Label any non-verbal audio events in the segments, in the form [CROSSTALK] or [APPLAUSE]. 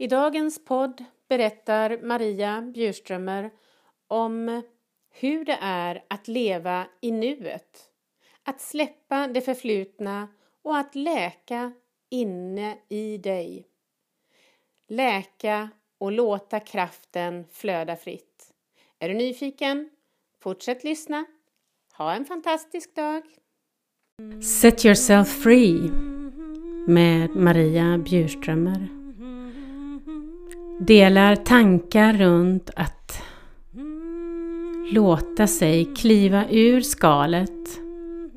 I dagens podd berättar Maria Bjurströmer om hur det är att leva i nuet, att släppa det förflutna och att läka inne i dig. Läka och låta kraften flöda fritt. Är du nyfiken? Fortsätt lyssna. Ha en fantastisk dag! Set yourself free med Maria Bjurströmer. Delar tankar runt att låta sig kliva ur skalet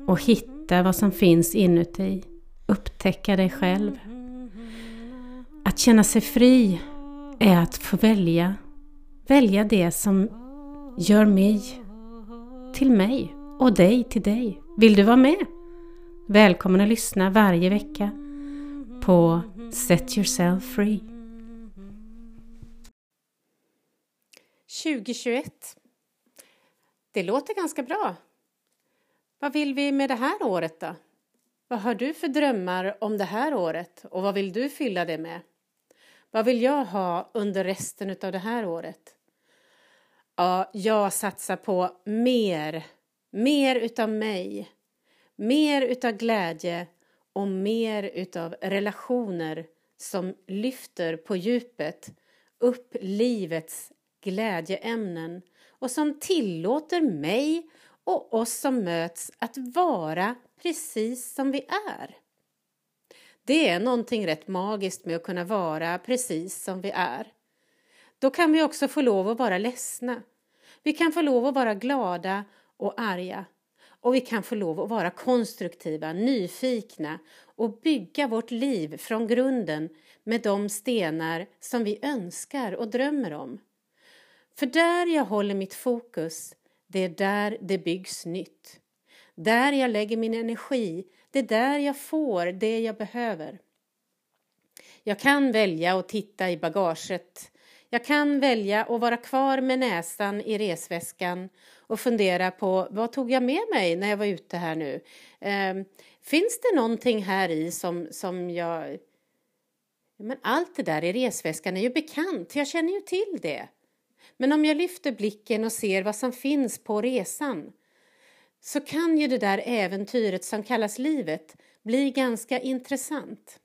och hitta vad som finns inuti. Upptäcka dig själv. Att känna sig fri är att få välja. Välja det som gör mig till mig och dig till dig. Vill du vara med? Välkommen att lyssna varje vecka på Set Yourself Free. 2021. Det låter ganska bra. Vad vill vi med det här året då? Vad har du för drömmar om det här året och vad vill du fylla det med? Vad vill jag ha under resten av det här året? Ja, jag satsar på mer, mer utav mig, mer utav glädje och mer utav relationer som lyfter på djupet upp livets glädjeämnen och som tillåter mig och oss som möts att vara precis som vi är. Det är någonting rätt magiskt med att kunna vara precis som vi är. Då kan vi också få lov att vara ledsna. Vi kan få lov att vara glada och arga. Och vi kan få lov att vara konstruktiva, nyfikna och bygga vårt liv från grunden med de stenar som vi önskar och drömmer om. För där jag håller mitt fokus, det är där det byggs nytt. Där jag lägger min energi, det är där jag får det jag behöver. Jag kan välja att titta i bagaget. Jag kan välja att vara kvar med näsan i resväskan och fundera på vad tog jag med mig när jag var ute här nu? Eh, finns det någonting här i som, som jag... Men allt det där i resväskan är ju bekant, jag känner ju till det. Men om jag lyfter blicken och ser vad som finns på resan så kan ju det där äventyret som kallas livet bli ganska intressant.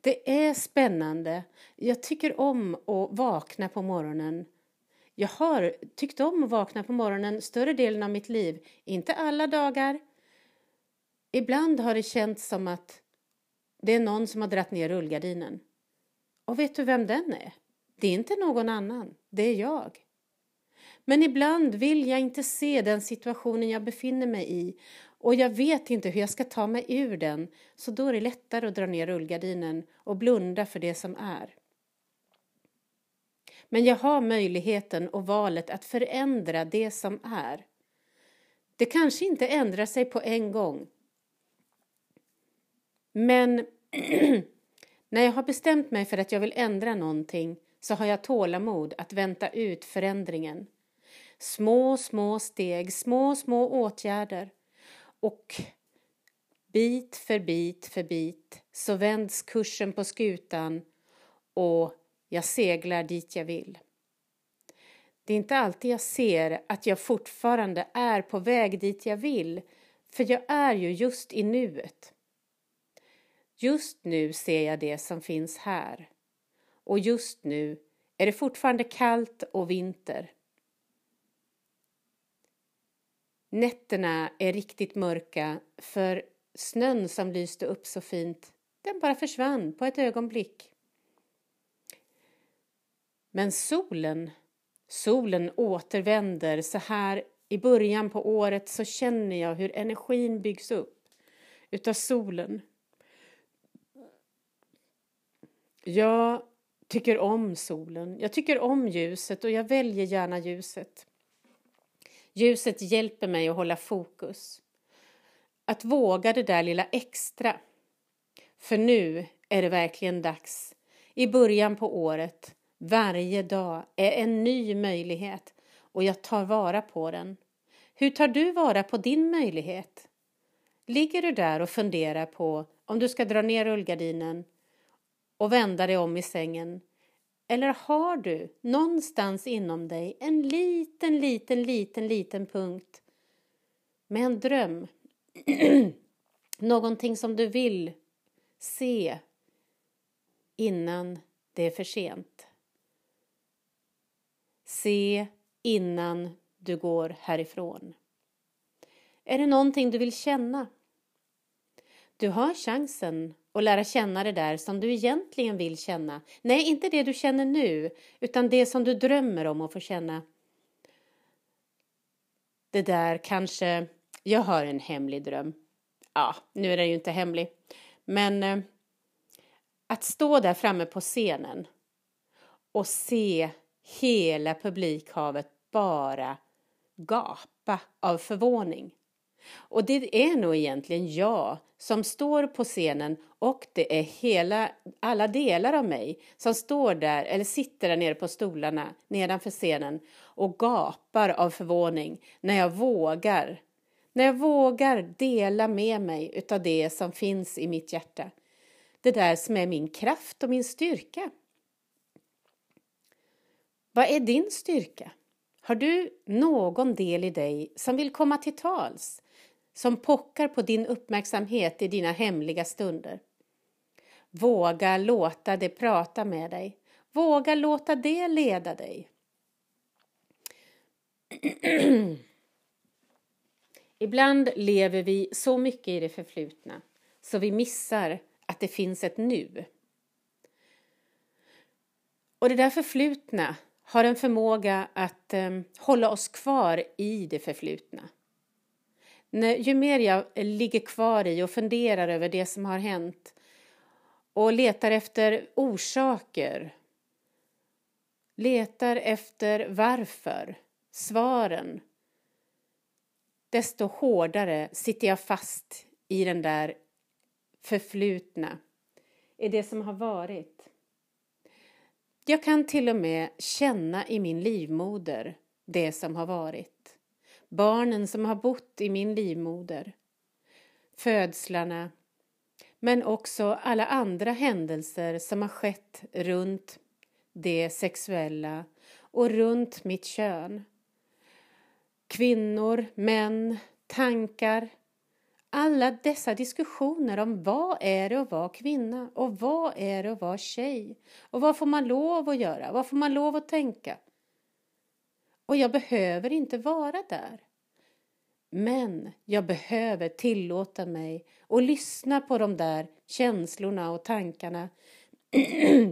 Det är spännande. Jag tycker om att vakna på morgonen. Jag har tyckt om att vakna på morgonen större delen av mitt liv. Inte alla dagar. Ibland har det känts som att det är någon som har dratt ner rullgardinen. Och vet du vem den är? Det är inte någon annan, det är jag. Men ibland vill jag inte se den situationen jag befinner mig i och jag vet inte hur jag ska ta mig ur den, så då är det lättare att dra ner rullgardinen och blunda för det som är. Men jag har möjligheten och valet att förändra det som är. Det kanske inte ändrar sig på en gång. Men [CLEARS THROAT] när jag har bestämt mig för att jag vill ändra någonting så har jag tålamod att vänta ut förändringen. Små, små steg, små, små åtgärder. Och bit för bit för bit så vänds kursen på skutan och jag seglar dit jag vill. Det är inte alltid jag ser att jag fortfarande är på väg dit jag vill, för jag är ju just i nuet. Just nu ser jag det som finns här och just nu är det fortfarande kallt och vinter. Nätterna är riktigt mörka för snön som lyste upp så fint, den bara försvann på ett ögonblick. Men solen, solen återvänder så här i början på året så känner jag hur energin byggs upp utav solen. Jag tycker om solen, jag tycker om ljuset och jag väljer gärna ljuset. Ljuset hjälper mig att hålla fokus. Att våga det där lilla extra. För nu är det verkligen dags. I början på året, varje dag, är en ny möjlighet och jag tar vara på den. Hur tar du vara på din möjlighet? Ligger du där och funderar på om du ska dra ner rullgardinen och vända dig om i sängen? Eller har du någonstans inom dig en liten, liten, liten, liten punkt med en dröm? [CLEARS THROAT] Någonting som du vill se innan det är för sent. Se innan du går härifrån. Är det någonting du vill känna? Du har chansen och lära känna det där som du egentligen vill känna. Nej, inte det du känner nu, utan det som du drömmer om att få känna. Det där kanske, jag har en hemlig dröm. Ja, nu är den ju inte hemlig. Men eh, att stå där framme på scenen och se hela publikhavet bara gapa av förvåning. Och det är nog egentligen jag som står på scenen och det är hela, alla delar av mig som står där eller sitter där nere på stolarna nedanför scenen och gapar av förvåning när jag vågar. När jag vågar dela med mig utav det som finns i mitt hjärta. Det där som är min kraft och min styrka. Vad är din styrka? Har du någon del i dig som vill komma till tals? Som pockar på din uppmärksamhet i dina hemliga stunder? Våga låta det prata med dig. Våga låta det leda dig. [CLEARS THROAT] Ibland lever vi så mycket i det förflutna så vi missar att det finns ett nu. Och det där förflutna har en förmåga att eh, hålla oss kvar i det förflutna. När, ju mer jag eh, ligger kvar i och funderar över det som har hänt och letar efter orsaker, letar efter varför, svaren, desto hårdare sitter jag fast i den där förflutna, i det som har varit. Jag kan till och med känna i min livmoder det som har varit. Barnen som har bott i min livmoder. Födslarna. Men också alla andra händelser som har skett runt det sexuella och runt mitt kön. Kvinnor, män, tankar, alla dessa diskussioner om vad är det att vara kvinna och vad är det att vara tjej och vad får man lov att göra, vad får man lov att tänka? Och jag behöver inte vara där. Men jag behöver tillåta mig att lyssna på de där känslorna och tankarna [CLEARS THROAT]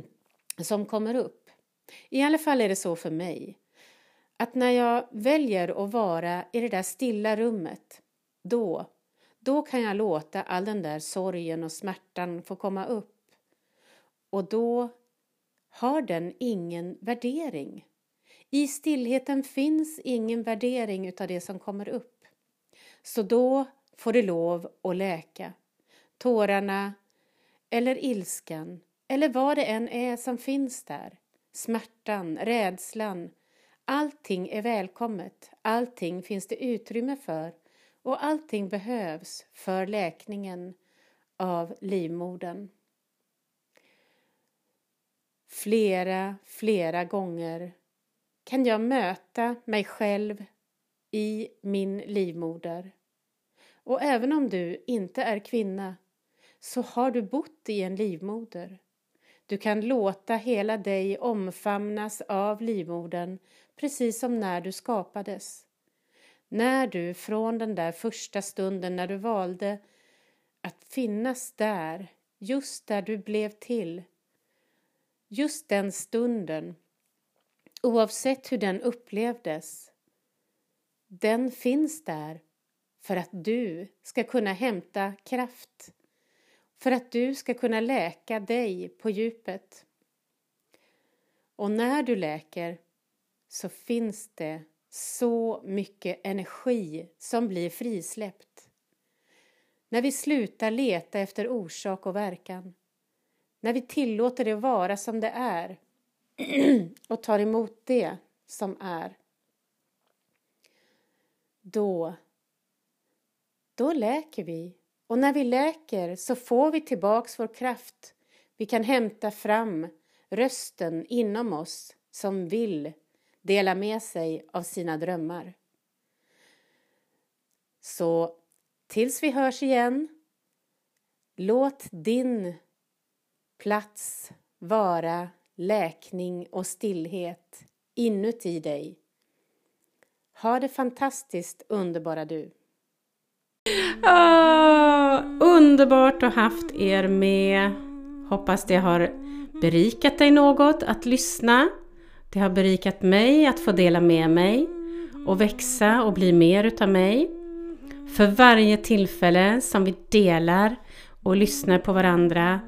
som kommer upp. I alla fall är det så för mig. Att när jag väljer att vara i det där stilla rummet, då då kan jag låta all den där sorgen och smärtan få komma upp. Och då har den ingen värdering. I stillheten finns ingen värdering utav det som kommer upp. Så då får det lov att läka. Tårarna eller ilskan eller vad det än är som finns där. Smärtan, rädslan. Allting är välkommet. Allting finns det utrymme för och allting behövs för läkningen av livmodern. Flera, flera gånger kan jag möta mig själv i min livmoder. Och även om du inte är kvinna så har du bott i en livmoder. Du kan låta hela dig omfamnas av livmodern precis som när du skapades. När du från den där första stunden när du valde att finnas där, just där du blev till, just den stunden, oavsett hur den upplevdes, den finns där för att du ska kunna hämta kraft, för att du ska kunna läka dig på djupet. Och när du läker så finns det så mycket energi som blir frisläppt. När vi slutar leta efter orsak och verkan. När vi tillåter det vara som det är [CLEARS THROAT] och tar emot det som är. Då, då läker vi. Och när vi läker så får vi tillbaks vår kraft. Vi kan hämta fram rösten inom oss som vill dela med sig av sina drömmar. Så tills vi hörs igen, låt din plats vara läkning och stillhet inuti dig. Ha det fantastiskt underbara du. Oh, underbart att ha haft er med. Hoppas det har berikat dig något att lyssna. Det har berikat mig att få dela med mig och växa och bli mer utav mig. För varje tillfälle som vi delar och lyssnar på varandra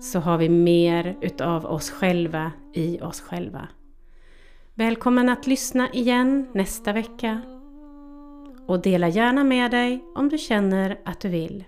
så har vi mer utav oss själva i oss själva. Välkommen att lyssna igen nästa vecka och dela gärna med dig om du känner att du vill.